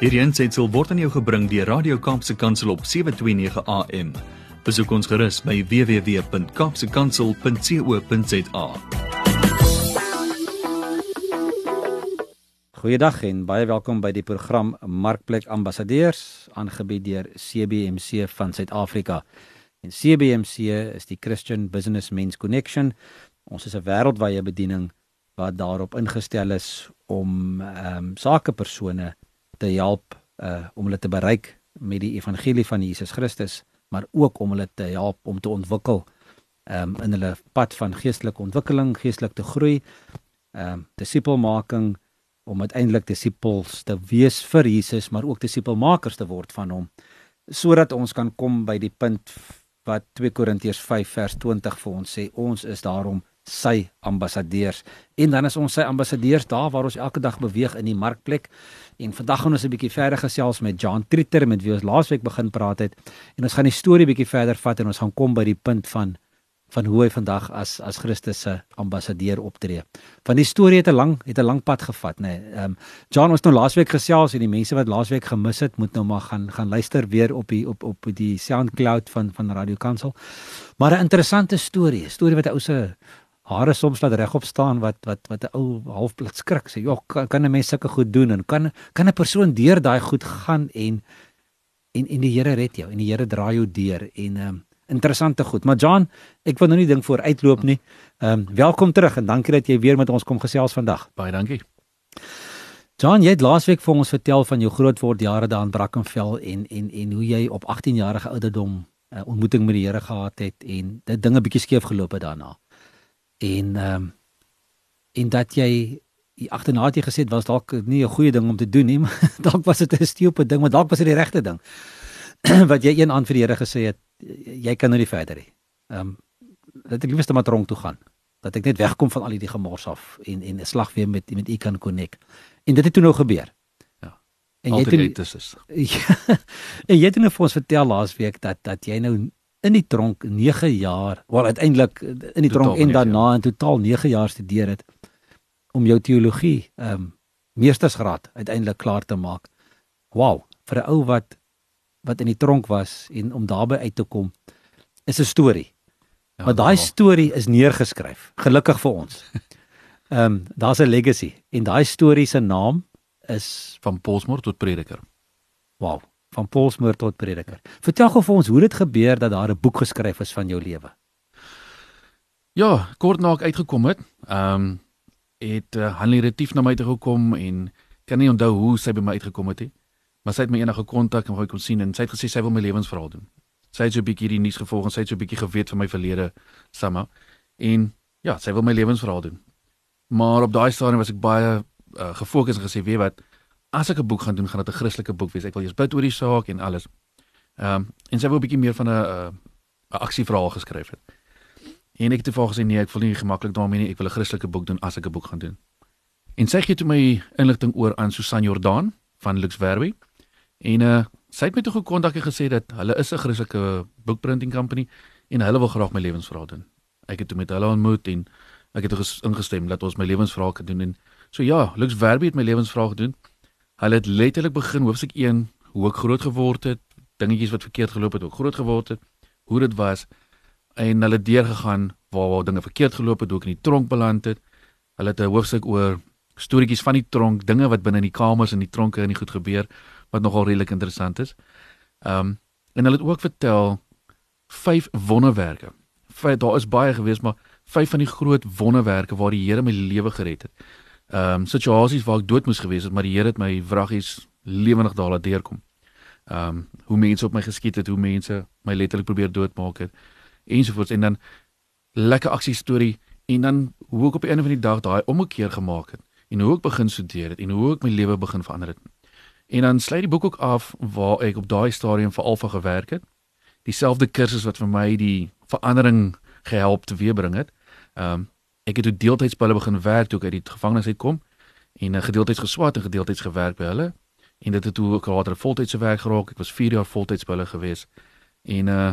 Hierdie aanseit word aan jou gebring deur Radio Kaapse Kansel op 7:29 AM. Besoek ons gerus by www.kapsekansel.co.za. Goeiedag en baie welkom by die program Markplek Ambassadeurs aangebied deur CBMC van Suid-Afrika. En CBMC is die Christian Business Men's Connection. Ons is 'n wêreldwye bediening wat daarop ingestel is om ehm um, sakepersone te help uh om hulle te bereik met die evangelie van Jesus Christus, maar ook om hulle te help om te ontwikkel um, in hulle pad van geestelike ontwikkeling, geestelik te groei, um, disipelmaking om uiteindelik disippels te wees vir Jesus, maar ook disipelmakers te word van hom, sodat ons kan kom by die punt wat 2 Korintiërs 5 vers 20 vir ons sê, ons is daarom sy ambassadeurs. En dan is ons sy ambassadeurs daar waar ons elke dag beweeg in die markplek. En vandag gaan ons 'n bietjie verder gesels met John Tritter met wie ons laasweek begin praat het. En ons gaan die storie bietjie verder vat en ons gaan kom by die punt van van hoe hy vandag as as Christus se ambassadeur optree. Van die storie het 'n lang het 'n lang pad gevat, nê. Nee. Ehm um, John ons nou laasweek gesels en die mense wat laasweek gemis het, moet nou maar gaan gaan luister weer op die op op die SoundCloud van van Radio Kansel. Maar 'n interessante storie, 'n storie wat 'n ou se hare soms laat regop staan wat wat wat 'n ou halfplat skrik sê, "Ja, kan, kan 'n mens sulke goed doen en kan kan 'n persoon deur daai goed gaan en en en die Here red jou en die Here dra jou deur en ehm um, interessante goed. Maar John, ek wil nou nie ding voor uitloop nie. Ehm um, welkom terug en dankie dat jy weer met ons kom gesels vandag. Baie dankie. John, jy het laasweek vir ons vertel van jou grootword jare daar in Brackenfell en en en hoe jy op 18 jarige ouderdom 'n uh, ontmoeting met die Here gehad het en dit dinge bietjie skeef geloop het daarna en ehm um, en dat jy agterna het jy gesê was dalk nie 'n goeie ding om te doen nie, maar dalk was dit 'n stupid ding, maar dalk was dit die regte ding. wat jy een aan vir die Here gesê het, jy kan nou nie verder nie. Ehm um, dat ek liefste maar tronk toe gaan. Dat ek net wegkom van al hierdie gemors af en en 'n slag weer met met u kan connect. En dit het toe nou gebeur. Ja. En jy het dit Ja. En jy het nou vir ons vertel laasweek dat dat jy nou in die tronk 9 jaar, wel uiteindelik in die tronk en daarna in totaal 9 jaar studeer het om jou teologie ehm um, meestersgraad uiteindelik klaar te maak. Wow, vir 'n ou wat wat in die tronk was en om daarby uit te kom is 'n storie. Ja, maar daai storie is neergeskryf, gelukkig vir ons. Ehm um, daar's 'n legacy en daai storie se naam is van Paulsmoor tot prediker. Wow van Paulsmoor tot prediker. Vertel gou vir ons hoe dit gebeur dat daar 'n boek geskryf is van jou lewe. Ja, kort na ek uitgekom het, ehm um, het uh, Hanlie Retief na my toe gekom en kan nie onthou hoe sy by my uitgekom het nie. Maar sy het my eendag gekontak en wou kom sien en sy het gesê sy wil my lewensverhaal doen. Sy het so 'n bietjie hierdie nuus gevolg en sy het so 'n bietjie geweet van my verlede sama en ja, sy wil my lewensverhaal doen. Maar op daai stadium was ek baie uh, gefokus en gesê, "Weet wat, as ek 'n boek gaan doen, gaan dit 'n Christelike boek wees. Ek wil eers bid oor die saak en alles. Ehm um, en sy wou 'n bietjie meer van 'n 'n aksieverhaal geskryf het. En ek het toe gesê nee, ek voel nie gemaklik daarmee nie. Ek wil 'n Christelike boek doen as ek 'n boek gaan doen. En sy gee toe my inligting oor aan Susan Jordan van Lux Verbi. En uh sy het my toe gekontak en gesê dat hulle is 'n Christelike boekprinting company en hulle wil graag my lewensverhaal doen. Ek het toe met hulle ontmoet en ek het ingestem dat ons my lewensverhaal kan doen en so ja, Lux Verbi het my lewensverhaal gedoen. Hulle het letterlik begin hoofstuk 1 hoe ek groot geword het, dingetjies wat verkeerd geloop het, hoe ek groot geword het, hoe dit was en hulle deur gegaan waar waar dinge verkeerd geloop het, hoe ek in die tronk beland het. Hulle het 'n hoofstuk oor storieetjies van die tronk, dinge wat binne in die kamers en die tronke en die goed gebeur wat nogal redelik interessant is. Ehm um, en hulle het ook vertel vyf wonderwerke. Vyf daar is baie gewees, maar vyf van die groot wonderwerke waar die Here my lewe gered het ehm um, situasies waar ek dood moes gewees het, maar die Here het my vraggies lewendig daar laat deurkom. Ehm um, hoe mense op my geskiet het, hoe mense my letterlik probeer doodmaak het ensovoorts en dan lekker aksie storie en dan hoe ek op einde van die dag daai omkeer gemaak het en hoe ek begin studeer het en hoe ek my lewe begin verander het. En dan sluit die boek ook af waar ek op daai stadium vir Alfa gewerk het. Dieselfde kursus wat vir my die verandering gehelp te weerbring het. Ehm um, ek het toe deeltyds by hulle begin werk toe ek uit die gevangenis uitkom en uh, gedeeltyds geswat en gedeeltyds gewerk by hulle en dit het toe ook later voltydse werk geraak. Ek was 4 jaar voltyds by hulle gewees. En uh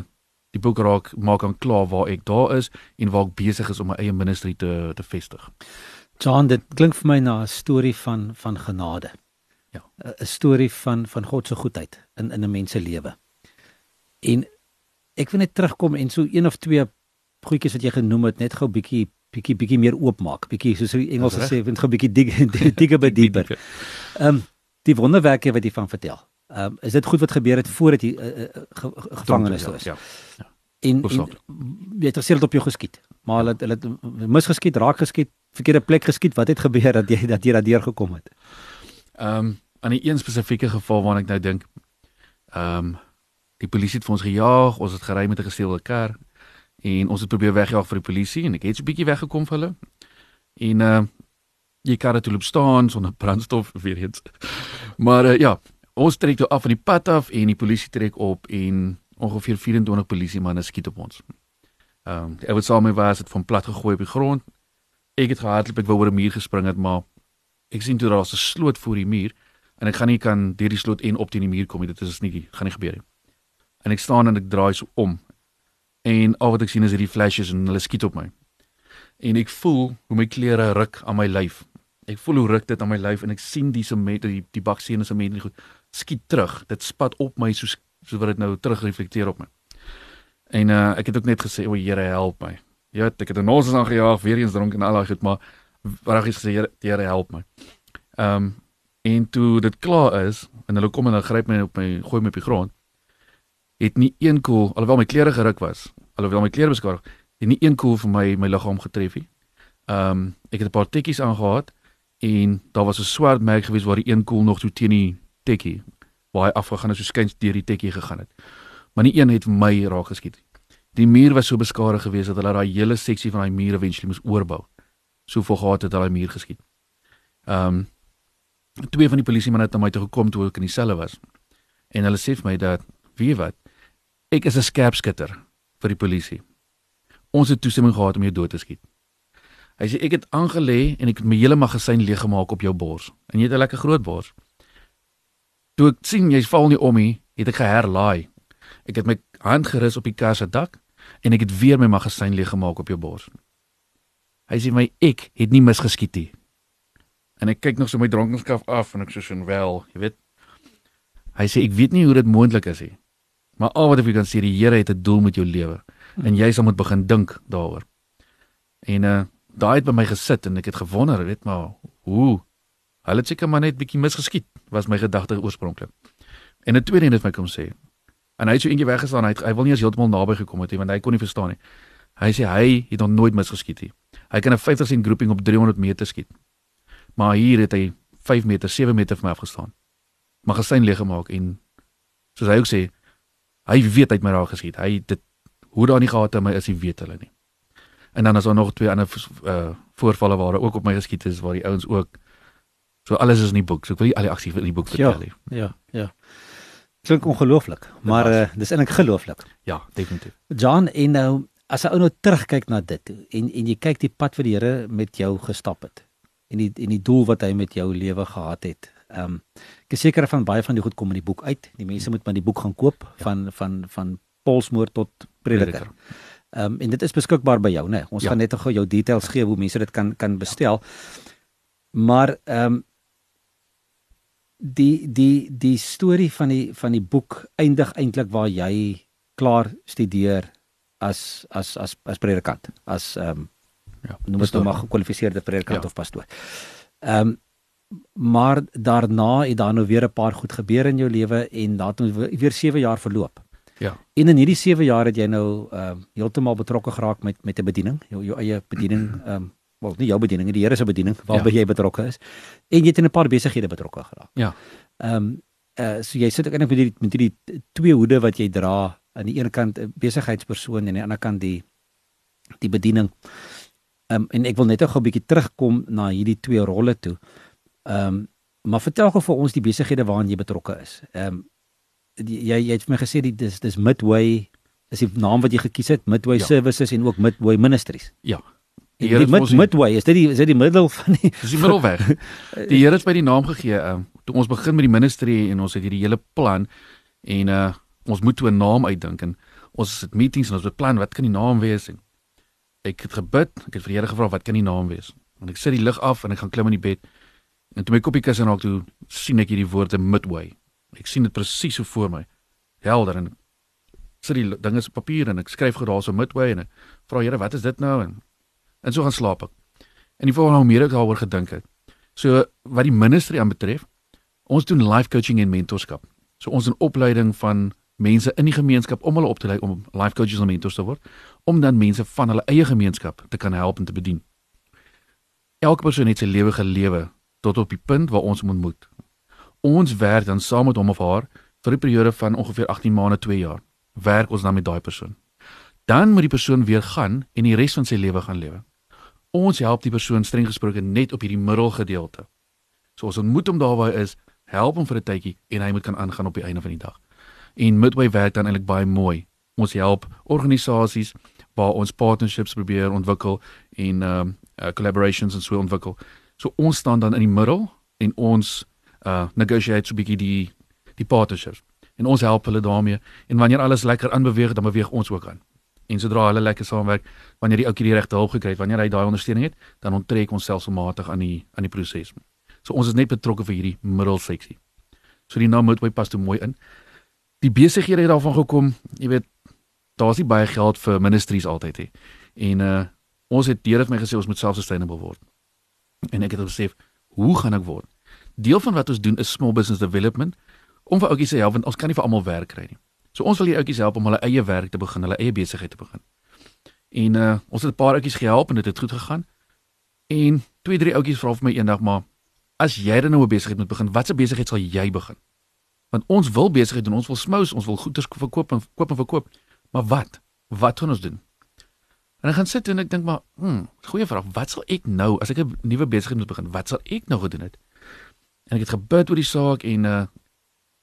die boek raak maak aan klaar waar ek daar is en waar ek besig is om my eie ministry te te vestig. John, dit klink vir my na 'n storie van van genade. Ja. 'n storie van van God se goedheid in in 'n mens se lewe. En ek wil net terugkom en so een of twee goedjies wat jy genoem het net gou bietjie bietjie bietjie meer oopmaak, bietjie soos die Engelse sê, vind gou bietjie dig digger by dieper. Ehm um, die wonderwerke wat jy van vertel. Ehm um, is dit goed wat gebeur het voordat jy uh, uh, ge, ge, gevangenes ja, was? Ja. En, en Hoofsaaklik. jy het gesê dit op jou geskiet. Maar hulle hulle het misgeskiet, raak geskiet, verkeerde plek geskiet. Wat het gebeur dat jy dat jy daardeur gekom het? Ehm um, aan die een spesifieke geval waarna ek nou dink. Ehm um, die polisie het vir ons gejaag, ons het gery met 'n gesteelde kar en ons het probeer wegjaag vir die polisie en ek het so 'n bietjie weggekom vir hulle. En uh, kar het toe loop staan sonder brandstof weer eens. Maar uh, ja, ons trek toe af van die pad af en die polisie trek op en ongeveer 24 polisie manne skiet op ons. Ehm um, ou wat saam met my was het van plat gegooi op die grond. Ek het gehardloop, ek wou oor 'n muur gespring het, maar ek sien toe daar's 'n sloot voor die muur en ek gaan nie kan deur die slot en op teen die muur kom nie. Dit is nie gaan nie gebeur nie. En ek staan en ek draai so om. En al wat ek sien is hierdie flashes en hulle skiet op my. En ek voel hoe my klere ruk aan my lyf. Ek voel hoe ruk dit aan my lyf en ek sien die sement die, die baksene sement nie goed skiet terug. Dit spat op my soos so wat dit nou terugreflekteer op my. En uh, ek het ook net gesê o, Here help my. Ja, ek het 'n nonsens aangejaag, weer eens dronk en al daai goed, maar regtig gesê Here, die Here help my. Ehm um, en toe dit klaar is en hulle kom en hulle gryp my op my gooi my op die grond. Het nie een koel, alhoewel my klere geruk was, alhoewel my klere beskadig, het nie een koel vir my my liggaam getref nie. Ehm um, ek het 'n paar tekkies aangehad en daar was 'n swart merk gewees waar die een koel nog so teen die tekkie waar hy afgegaan het so skuins deur die tekkie gegaan het. Maar nie een het my raak geskiet. Die muur was so beskadig geweest dat hulle daai hele seksie van daai muur eventually moes oorbou. So vol gehad het daai muur geskiet. Ehm um, twee van die polisiemanne het na my toe gekom toe ek in die selle was. En hulle sê vir my dat weet wat? Ek is 'n skerpskutter vir die polisie. Ons het toestemming gehad om jou dood te skiet. Hy sê ek het aangelê en ek het my hele magasyn leeggemaak op jou bors. En jy het 'n lekker groot bors. Toe ek sien jy val nie om nie, het ek geherlaai. Ek het my hand gerus op die kar se dak en ek het weer my magasyn leeggemaak op jou bors. Hy sê my ek het nie misgeskiet nie. En ek kyk nog so my dronkenskap af en ek sê so wel, jy weet. Hy sê ek weet nie hoe dit moontlik is nie. Maar al wat ek kan sê, die Here het 'n doel met jou lewe en jy sal moet begin dink daaroor. En uh daai het by my gesit en ek het gewonder, weet maar, hoe hulle seker maar net bietjie misgeskiet, was my gedagte oorspronklik. En 'n tweede een het my kom sê. En hy het so eendag weggestaan, hy het, hy wil nie eens heeltemal naby gekom het nie want hy kon nie verstaan nie. Hy sê hy het nog nooit misgeskiet nie. Hy kan 'n 50 cent groeping op 300 meter skiet. Maar hier het hy 5 meter, 7 meter van my afgestaan. Magasyn leeg gemaak en soos hy ook sê, hy weet hy het my raak geskiet. Hy dit hoe daar nie gehad het my is, hy weet hulle nie. En dan is daar nog twee ander uh voorvalle waar ook op my geskiet is waar die ouens ook so alles is in die boek. So ek wil nie al die aksie in die boek vertel nie. Ja, ja. Klink ongelooflik, maar uh, dis eintlik gelooflik. Ja, definitief. John en nou as 'n ou nou terugkyk na dit en en jy kyk die pad wat die Here met jou gestap het en die en die doel wat hy met jou lewe gehad het. Ehm um, ek is seker van baie van die goed kom in die boek uit. Die mense moet maar die boek gaan koop ja. van van van Paulsmoor tot Prediker. Ehm um, en dit is beskikbaar by jou, né? Ons Ja. gaan net gou jou details gee hoe mense dit kan kan bestel. Maar ehm um, die die die storie van die van die boek eindig eintlik waar jy klaar studeer as as as as predikant, as ehm um, Ja. noem dit nou maar gekwalifiseerde predikant Ja. of pastoor. Ehm um, maar daarna het daar nou weer 'n paar goed gebeur in jou lewe en daar het nou weer 7 jaar verloop. Ja. En in hierdie 7 jaar het jy nou ehm um, heeltemal betrokke geraak met met 'n bediening, jou jou eie bediening, ehm um, wel nie jou bediening, die Here se bediening waarby Ja. jy betrokke is. En jy het in 'n paar besighede betrokke geraak. Ja. Ehm um, uh, so jy sit ook eintlik met hierdie met hierdie twee hoede wat jy dra. Aan die ene kant 'n besigheidspersoon en aan die ander kant die die bediening. Ehm um, en ek wil net gou 'n bietjie terugkom na hierdie twee rolle toe. Ehm um, maar vertel gou vir ons die besighede waaraan jy betrokke is. Ehm um, die- jy jy het vir my gesê die dis dis Midway is die naam wat jy gekies het, Midway Ja. Services en ook Midway Ministries. Ja. Die, Die Here het mid, Midway is dit die is dit die middel van die Dis die middelweg. Die Here het my die naam gegee. Um, toe ons begin met die ministry en ons het hierdie hele plan en uh ons moet toe 'n naam uitdink en ons het meetings en ons beplan wat kan die naam wees en ek het gebid, ek het vir die Here gevra wat kan die naam wees. En ek sit die lig af en ek gaan klim in die bed. En toe my koppie kussing raak toe sien ek hierdie woorde midway. Ek sien dit presies so voor my. Helder en sit die dinge op papier en ek skryf gou daarso midway en ek vra Here, wat is dit nou en en so gaan slaap ek. En die volgende hoe meer ek daaroor gedink het. So wat die ministry aanbetref, ons doen life coaching en mentorskap. So ons doen opleiding van mense in die gemeenskap om hulle op te lei om life coaches en mentors te word, om dan mense van hulle eie gemeenskap te kan help en te bedien. Elke persoon het sy lewe gelewe tot op die punt waar ons moet moet. Ons werk dan saam met hom of haar vir 'n periode van ongeveer 18 maande, 2 jaar. Werk ons dan met daai persoon. Dan moet die persoon weer gaan en die res van sy lewe gaan lewe. Ons help die persoon streng gesproke net op hierdie middelgedeelte. So ons ontmoet hom daar waar hy is, help hom vir 'n tydjie en hy moet kan aangaan op die einde van die dag. En Midway werk dan eintlik baie mooi. Ons help organisasies waar ons partnerships probeer ontwikkel en ehm um, uh, collaborations en so ontwikkel. So ons staan dan in die middel en ons uh negotiate so 'n bietjie die die partnerships. En ons help hulle daarmee en wanneer alles lekker aanbeweeg, dan beweeg ons ook aan. En sodra hulle lekker saamwerk, wanneer die ouetjie die regte hulp gekry het, wanneer hy daai ondersteuning het, dan onttrek ons selfsmatig aan die aan die proses. So ons is net betrokke vir hierdie middelseksie. So die naam Midway pas toe mooi in. Die besighede het daarvan gekom, jy weet, daar's nie baie geld vir ministries altyd hè. En uh ons het deur het my gesê ons moet self-sustainable word. En ek het besef, hoe gaan ek word? Deel van wat ons doen is small business development om vir ouetjies te help want ons kan nie vir almal werk kry nie. So ons wil die ouetjies help om hulle eie werk te begin, hulle eie besigheid te begin. En uh ons het 'n paar ouetjies gehelp en dit het goed gegaan. En twee drie ouetjies vra vir my eendag maar as jy dan nou 'n besigheid moet begin, watse besigheid sal jy begin? Want ons wil besigheid doen, ons wil smous, ons wil goeder verkoop en koop en verkoop. Maar wat? Wat gaan ons doen? En ek gaan sit en ek dink maar, hm, goeie vraag. Wat sal ek nou as ek 'n nuwe besigheid moet begin? Wat sal ek nou gedoen het? En ek het gebid oor die saak en uh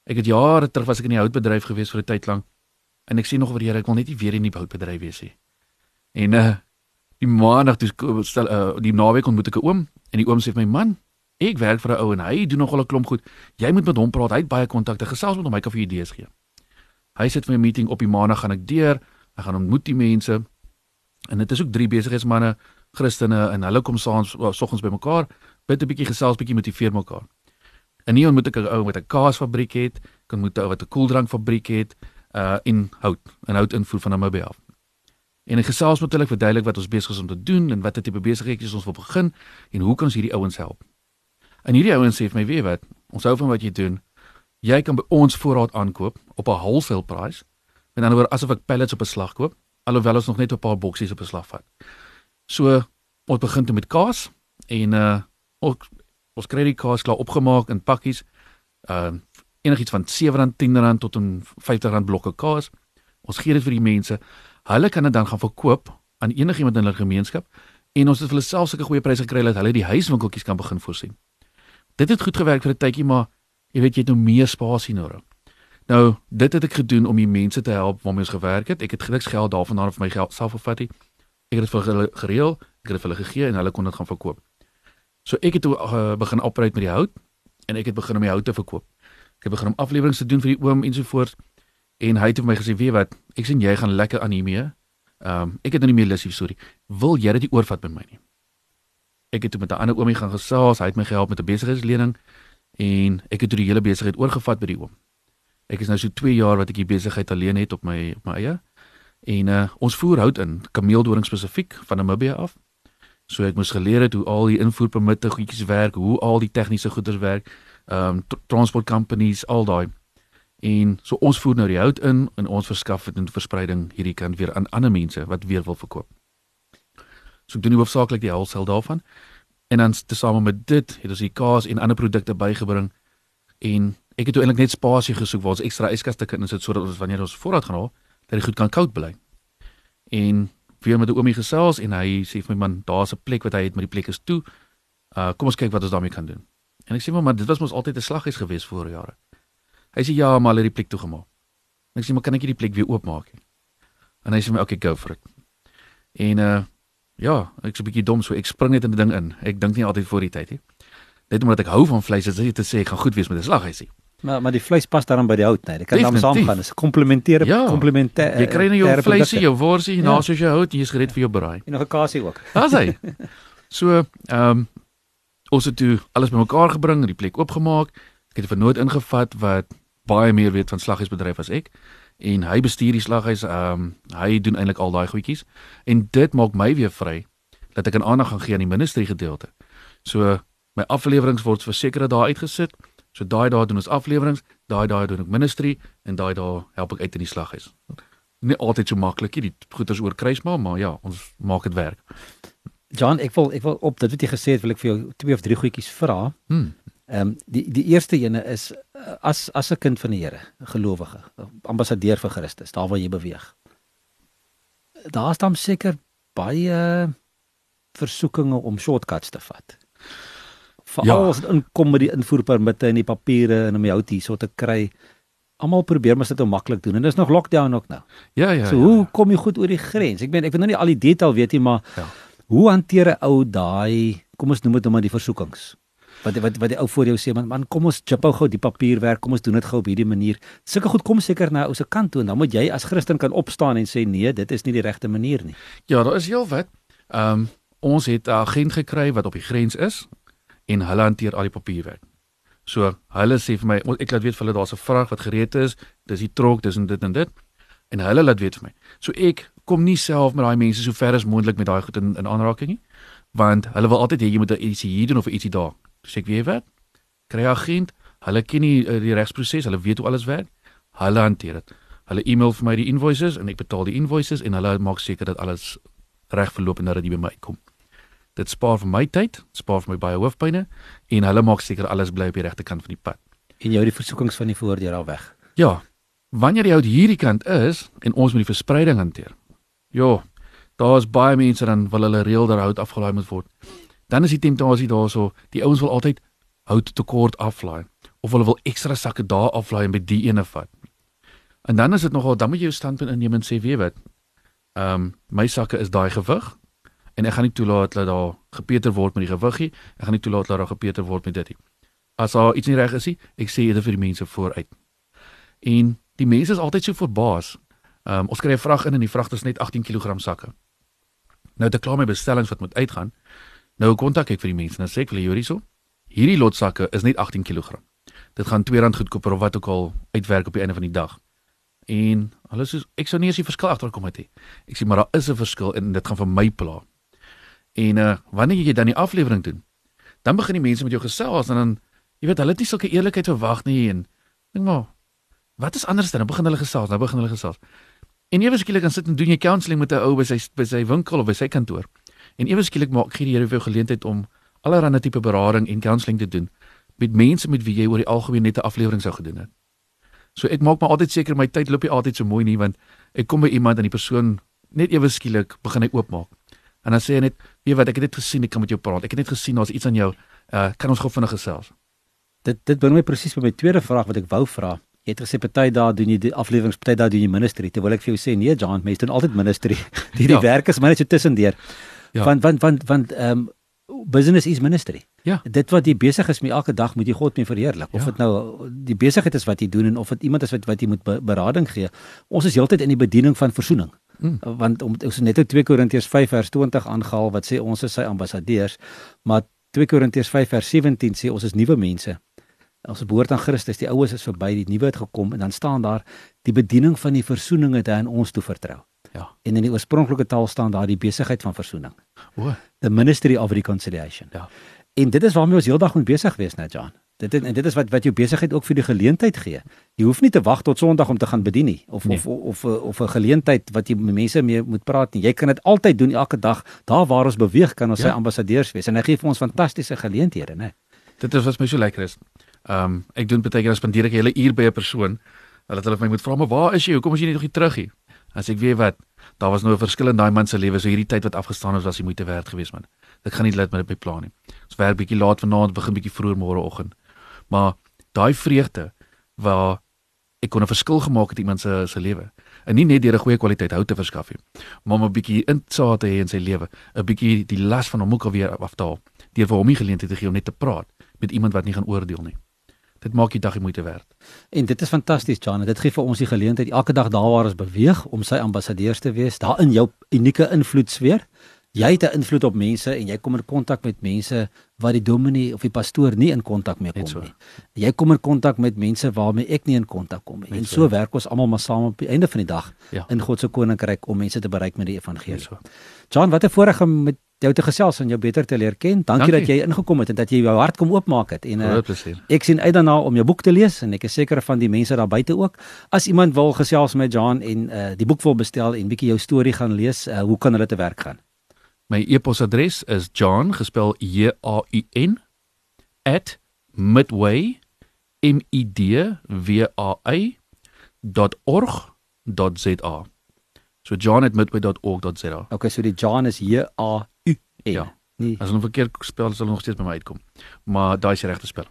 ek het jare terug was ek in die houtbedryf gewees vir 'n tyd lank. En ek sien nog oor die Here, ek wil net nie weer in die houtbedryf wees nie. En uh die maandag toe stel uh die naweek ontmoet ek 'n oom en die oom sê vir my man, ek werk vir 'n ou en hy doen nogal 'n klomp goed. Jy moet met hom praat. Hy het baie kontakte. Gesels met hom, hy kan vir idees gee. Hy sit vir 'n meeting op die maandag gaan ek deur. Ek gaan ontmoet die mense. En dit is ook drie besigheidsmense, Christene en hulle kom saans soggens bymekaar, bid 'n bietjie gesels, bietjie motiveer mekaar. En nie ontmoet ek 'n ou met 'n kaasfabriek het, kan moet 'n ou wat 'n koeldrankfabriek het, uh in hout, en hout invoer van Namibia af. En ek gesels met hulle verduidelik wat ons besig is om te doen en watter tipe besigheidjies ons wil begin en hoe kan ons hierdie ouens help. En hierdie ouens sê vir my, weet wat, ons hou van wat jy doen. Jy kan by ons voorraad aankoop op 'n wholesale prys. Met ander woorde, asof ek pallets op 'n slag koop, alhoewel ons nog net 'n paar boksies op 'n slag vat. So, ons begin toe met kaas en uh ons ons kry die kaas klaar opgemaak in pakkies. Uh enigiets van R7.10 tot en R50 blokke kaas. Ons gee dit vir die mense. Hulle kan dit dan gaan verkoop aan enigiemand in hulle gemeenskap en ons het vir hulle self sulke goeie pryse gekry dat hulle die huiswinkeltjies kan begin voorsien. Dit het goed gewerk vir 'n tydjie, maar jy weet jy het nou meer spasie nodig. Nou, dit het ek gedoen om die mense te help waarmee ons gewerk het. Ek het gelukkig geld daarvan af my geld self gevat het. Ek het dit vir hulle gereël, ek het dit vir hulle gegee en hulle kon dit gaan verkoop. So ek het toe uh, begin operate met die hout en ek het begin om die hout te verkoop. Ek het begin om afleweringe te doen vir die oom ensovoorts en hy het vir my gesê, "Weet wat, ek sien jy gaan lekker aan hiermee." Ehm um, ek het nou nie meer lus hier, sorry. Wil jy dit nie oorvat met my nie? Ek het toe met 'n ander oomie gaan gesels, hy het my gehelp met 'n besigheidslening en ek het toe die hele besigheid oorgevat by die oom. Ek is nou so 2 jaar wat ek hier besigheid alleen het op my op my eie. En uh, ons voer hout in, kameeldoring spesifiek van Namibia af. So ek moes geleer het hoe al die invoerpermitte goedjies werk, hoe al die tegniese goeder werk, ehm um, transport companies, al daai. En so ons voer nou die hout in en ons verskaf dit in verspreiding hierdie kant weer aan ander mense wat weer wil verkoop. So ek doen hoofsaaklik die wholesale daarvan. En dan tesame met dit het ons die kaas en ander produkte bygebring en ek het eintlik net spasie gesoek waar ons ekstra yskaste kan insit sodat ons wanneer ons voorraad gaan haal, dat dit goed kan koud bly. En weer met 'n oomie gesels en hy sê vir my man, daar's 'n plek wat hy het, maar die plek is toe. Uh kom ons kyk wat ons daarmee kan doen. En ek sê maar, maar dit was mos altyd 'n slaghuis gewees voor jare. Hy sê ja, maar hulle het die plek toegemaak. En ek sê maar kan ek nie die plek weer oopmaak? En hy sê my, okay, go for it. En uh ja, ek's 'n bietjie dom so ek spring net in die ding in. Ek dink nie altyd voor die tyd nie. Net omdat ek hou van vleis, is dit te sê ek gaan goed wees met 'n slaghuisie. Maar maar die vleis pas daarin by die hout, nee. Dit kan dan saamgaan. Dit is komplementêre Ja. komplementêre. Jy kry nou jou vleisie, jou worsie, Ja. na soos jy hout, jy's gereed vir jou braai. en nog 'n kasie ook. Daar's hy. So, ehm um, ons het toe alles bymekaar gebring en die plek oopgemaak Ek het 'n vernoot ingevat wat baie meer weet van slaghuisbedryf as ek en hy bestuur die slaghuis. Ehm um, hy doen eintlik al daai goedjies en dit maak my weer vry dat ek 'n aandag gaan gee aan die ministerie gedeelte. So my afleweringe word verseker dat daar uitgesit. So daai dae doen ons afleweringe, daai dae doen ek ministry en daai dae help ek uit in die slaghuis. Nie altyd so maklik nie, die goeters oor kruis maar, maar ja, ons maak dit werk. John, ek wil ek wil op dit wat jy gesê het, wil ek vir jou twee of drie goedjies vra. Hmm. Ehm um, die die eerste ene is uh, as as 'n kind van die Here, 'n gelowige, ambassadeur vir Christus, daar waar jy beweeg. Daar's dan seker baie versoekinge om shortcuts te vat. Veral Ja. as dit inkom met die invoerpermitte en die papiere en om die hout hierso te kry. Almal probeer mos dit ou maklik doen en dis nog lockdown ook nou. Ja, ja. so ja, hoe ja. kom jy goed oor die grens? Ek meen ek weet nou nie al die detail weet nie, maar Ja. hoe hanteer 'n ou daai, kom ons noem dit nou maar die versoekings? Wat wat wat die ou voor jou sê, man, man kom ons chip ou gou die papierwerk, kom ons doen dit gou op hierdie manier. Sulke goed kom seker na ou se kant toe en dan moet jy as Christen kan opstaan en sê nee, dit is nie die regte manier nie. Ja, daar is heelwat. Ehm um, ons het 'n agent gekry wat op die grens is en hulle hanteer al die papierwerk. So hulle sê vir my, ek laat weet vir hulle daar's 'n vrag wat gereed is, dis die trok, dis en dit en dit. En hulle laat weet vir my. So ek kom nie self met daai mense so ver as moontlik met daai goed in, in aanraking nie, want hulle wil altyd hê jy moet ietsie hier doen of ietsie daar. So ek weet wat, kry agent, hulle ken die, eh, die regsproses, hulle weet hoe alles werk. Hulle hanteer dit. Hulle e-mail vir my die invoices en ek betaal die invoices en hulle maak seker dat alles reg verloop en dat dit by my kom. Dit spaar vir my tyd, spaar vir my baie hoofpynne en hulle maak seker alles bly op die regte kant van die pad. En jy hou die versoekings van die voordeur al weg. Ja, wanneer die hout hierdie kant is en ons moet die verspreiding hanteer. Ja, daar's baie mense dan wil hulle reël dat hout afgelaai moet word. Dan is die temptasie daarso, die ouens wil altyd hout tekort aflaai of hulle wil ekstra sakke daar aflaai en by die ene vat. En dan is dit nogal dan moet jy jou standpunt inneem en sê weet wat. Ehm um, my sakke is daai gewig en ek gaan nie toelaat dat daar gepeter word met die gewiggie. Ek gaan nie toelaat dat daar gepeter word met dit nie. As daar iets nie reg is nie, ek sê dit vir die mense vooruit. En die mense is altyd so verbaas. Um, ons kry 'n vrag in en die vrag is net 18 kg sakke. Nou het ek klaar my bestellings wat moet uitgaan. Nou kontak ek vir die mense en sê ek vir hulle hierso, hierdie lot sakke is net 18 kg. Dit gaan R2 goedkoper of wat ook al uitwerk op die einde van die dag. En hulle sê ek sou nie eens die verskil agterkom het nie. Ek sê maar daar is 'n verskil en dit gaan vir my pla. En uh wanneer jy dan die aflewering doen, dan begin die mense met jou gesels en dan jy weet hulle het nie sulke eerlikheid verwag nie en dink maar wat is anders dan? Dan begin hulle gesels, dan begin hulle gesels. En ewe skielik dan sit en doen jy counselling met 'n ou by sy by sy winkel of by sy kantoor. En ewe skielik maak gee die Here vir jou geleentheid om allerlei tipe berading en counselling te doen met mense met wie jy oor die algemeen net 'n aflewering sou gedoen het. So ek maak maar altyd seker my tyd loop nie altyd so mooi nie want ek kom by iemand en die persoon net ewe skielik begin hy oopmaak. En dan sê hy net, "Weet wat, ek het dit gesien, ek kan met jou praat. Ek het net gesien daar's iets aan jou. Uh kan ons gou vinnig gesels?" Dit dit bring my presies by my tweede vraag wat ek wou vra. Jy het gesê party dae doen jy die afleweringe, party dae doen jy ministry. Terwyl ek vir jou sê nee, John, mense doen altyd ministry. Die die Ja. werk is maar net so tussendeur. Ja. Want want want want ehm um, business is ministry. Ja. Dit wat jy besig is met elke dag moet jy God mee verheerlik. Of Ja. dit nou die besigheid is wat jy doen en of dit iemand is wat wat jy moet be, berading gee. Ons is heeltyd in die bediening van verzoening. Mm. Want om ons net uit 2 Korintiërs 5 vers 20 aangehaal wat sê ons is sy ambassadeurs, maar 2 Korintiërs 5 vers 17 sê ons is nuwe mense. Ons behoort aan Christus, die oues is verby, die nuwe het gekom en dan staan daar die bediening van die verzoening het hy aan ons toe vertrou. Ja. En in die oorspronklike taal staan daar die besigheid van verzoening. O. The ministry of reconciliation. Ja. En dit is waarmee ons heeldag moet besig wees, net John. Dit en dit is wat wat jou besigheid ook vir die geleentheid gee. Jy hoef nie te wag tot Sondag om te gaan bedien nie of Nee. of of of of 'n geleentheid wat jy met mense mee moet praat nie. Jy kan dit altyd doen elke dag. Daar waar ons beweeg kan ons Ja. sy ambassadeurs wees en hy gee vir ons fantastiese geleenthede, né? Dit is wat my so lekker is. Ehm um, ek doen baie keer dan spandeer ek 'n hele uur by 'n persoon. Hulle het hulle vir my moet vra, "Maar waar is jy? Hoekom is jy nie nog hier terug nie?" As ek weet wat, daar was nou 'n verskil in daai man se lewe. So hierdie tyd wat afgestaan het, was die moeite werd geweest man. Ek gaan nie laat met dit beplan nie. Ons werk bietjie laat vanaand, begin bietjie vroeër môreoggend. Maar daai vreugde waar ek kon 'n verskil gemaak het in iemand se se lewe. En nie net deur 'n goeie kwaliteit hout te verskaf nie, maar om 'n bietjie insaag te hê in sy lewe, 'n bietjie die las van hom ook alweer aftaal, deur vir hom die geleentheid te gee om net te praat met iemand wat nie gaan oordeel nie. Dit maak die dag moeite werd. En dit is fantasties, en Dit gee vir ons die geleentheid elke dag daar waar ons beweeg om sy ambassadeurs te wees, daar in jou unieke invloedssfeer jy het 'n invloed op mense en jy kom in kontak met mense wat die dominee of die pastoor nie in kontak mee kom so. nie. Jy kom in kontak met mense waarmee ek nie in kontak kom nie. En so. so werk ons almal maar saam op die einde van die dag Ja. in God se koninkryk om mense te bereik met die evangelie. So. John, wat 'n voorreg om met jou te gesels en jou beter te leer ken. Dankie, Dankie. dat jy ingekom het en dat jy jou hart kom oopmaak het en uh, plesier. ek sien uit daarna om jou boek te lees en ek is seker van die mense daar buite ook. As iemand wil gesels met John en uh, die boek wil bestel en bietjie jou storie gaan lees, uh, hoe kan hulle te werk gaan? My e-posadres is John gespel J A U N @midway m i d w a y .org.za. So john@midway.org.za. Okay, so die John is J A U N. Ja. Nie As hulle verkeerd spel sal nog steeds by my uitkom. Maar daai is die regte spel.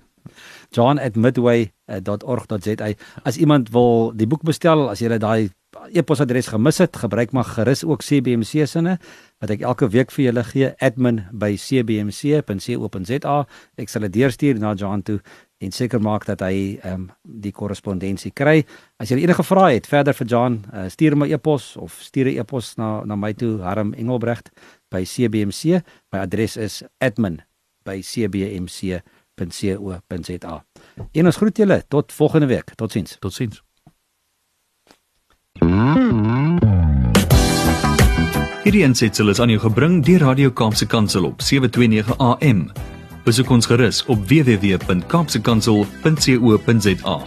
john@midway.org.za. As iemand wil die boek bestel, as jy daai e-posadres gemis het, gebruik maar gerus ook CBMC sinne wat ek elke week vir julle gee admin@cbmc.co.za. Ek sal dit deurstuur na John toe en seker maak dat hy um, die korrespondensie kry. As jy enige vrae het verder vir John, uh, stuur my e-pos of stuur 'n e-pos na na my toe Harm Engelbrecht by CBMC. My adres is admin@cbmc.co.za. En ons groet julle tot volgende week. Totsiens. Totsiens. Hierdie aansetsel is aan jou gebring deur Radio Kaapse Kansel op 729 AM. Besoek ons gerus op www.kaapsekansel.co.za.